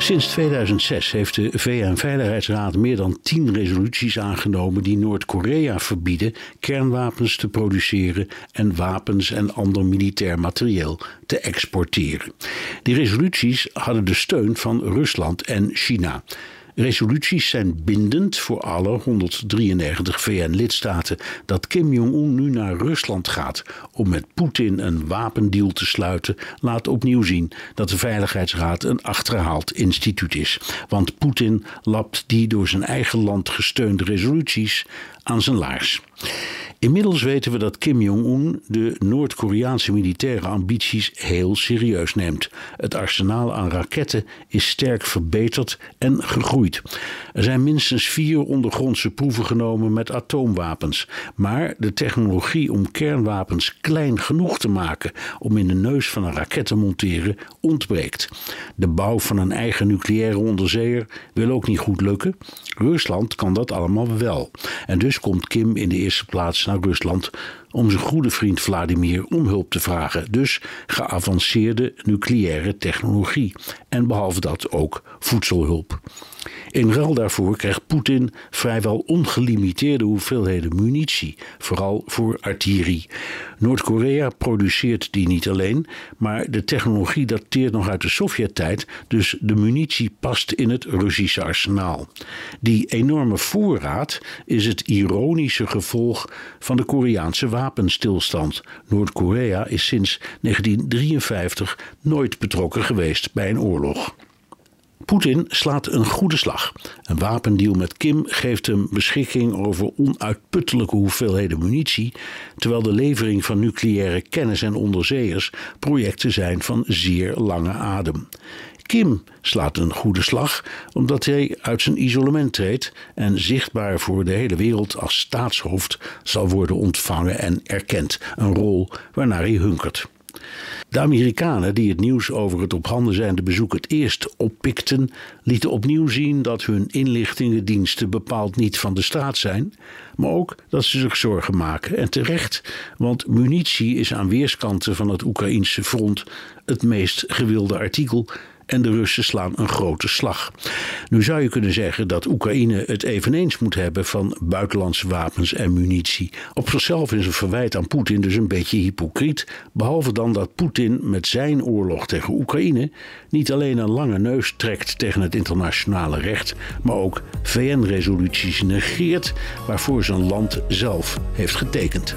Sinds 2006 heeft de VN-veiligheidsraad meer dan tien resoluties aangenomen die Noord-Korea verbieden kernwapens te produceren en wapens en ander militair materieel te exporteren. Die resoluties hadden de steun van Rusland en China. Resoluties zijn bindend voor alle 193 VN-lidstaten. Dat Kim Jong-un nu naar Rusland gaat om met Poetin een wapendeal te sluiten, laat opnieuw zien dat de Veiligheidsraad een achterhaald instituut is. Want Poetin lapt die door zijn eigen land gesteunde resoluties aan zijn laars. Inmiddels weten we dat Kim Jong-un de Noord-Koreaanse militaire ambities heel serieus neemt. Het arsenaal aan raketten is sterk verbeterd en gegroeid. Er zijn minstens vier ondergrondse proeven genomen met atoomwapens. Maar de technologie om kernwapens klein genoeg te maken om in de neus van een raket te monteren ontbreekt. De bouw van een eigen nucleaire onderzeeër wil ook niet goed lukken. Rusland kan dat allemaal wel. En dus komt Kim in de eerste plaats naar Rusland om zijn goede vriend Vladimir om hulp te vragen. Dus geavanceerde nucleaire technologie. En behalve dat ook voedselhulp. In ruil daarvoor krijgt Poetin vrijwel ongelimiteerde hoeveelheden munitie, vooral voor artillerie. Noord-Korea produceert die niet alleen, maar de technologie dateert nog uit de Sovjet-tijd, dus de munitie past in het Russische arsenaal. Die enorme voorraad is het ironische gevolg van de Koreaanse wapenstilstand. Noord-Korea is sinds 1953 nooit betrokken geweest bij een oorlog. Poetin slaat een goede slag. Een wapendeal met Kim geeft hem beschikking over onuitputtelijke hoeveelheden munitie, terwijl de levering van nucleaire kennis en onderzeeërs projecten zijn van zeer lange adem. Kim slaat een goede slag omdat hij uit zijn isolement treedt en zichtbaar voor de hele wereld als staatshoofd zal worden ontvangen en erkend, een rol waarnaar hij hunkert. De Amerikanen, die het nieuws over het op handen zijnde bezoek het eerst oppikten, lieten opnieuw zien dat hun inlichtingendiensten bepaald niet van de straat zijn, maar ook dat ze zich zorgen maken. En terecht, want munitie is aan weerskanten van het Oekraïnse front het meest gewilde artikel en de Russen slaan een grote slag. Nu zou je kunnen zeggen dat Oekraïne het eveneens moet hebben van buitenlandse wapens en munitie. Op zichzelf is een verwijt aan Poetin dus een beetje hypocriet, behalve dan dat Poetin met zijn oorlog tegen Oekraïne niet alleen een lange neus trekt tegen het internationale recht, maar ook VN-resoluties negeert waarvoor zijn land zelf heeft getekend.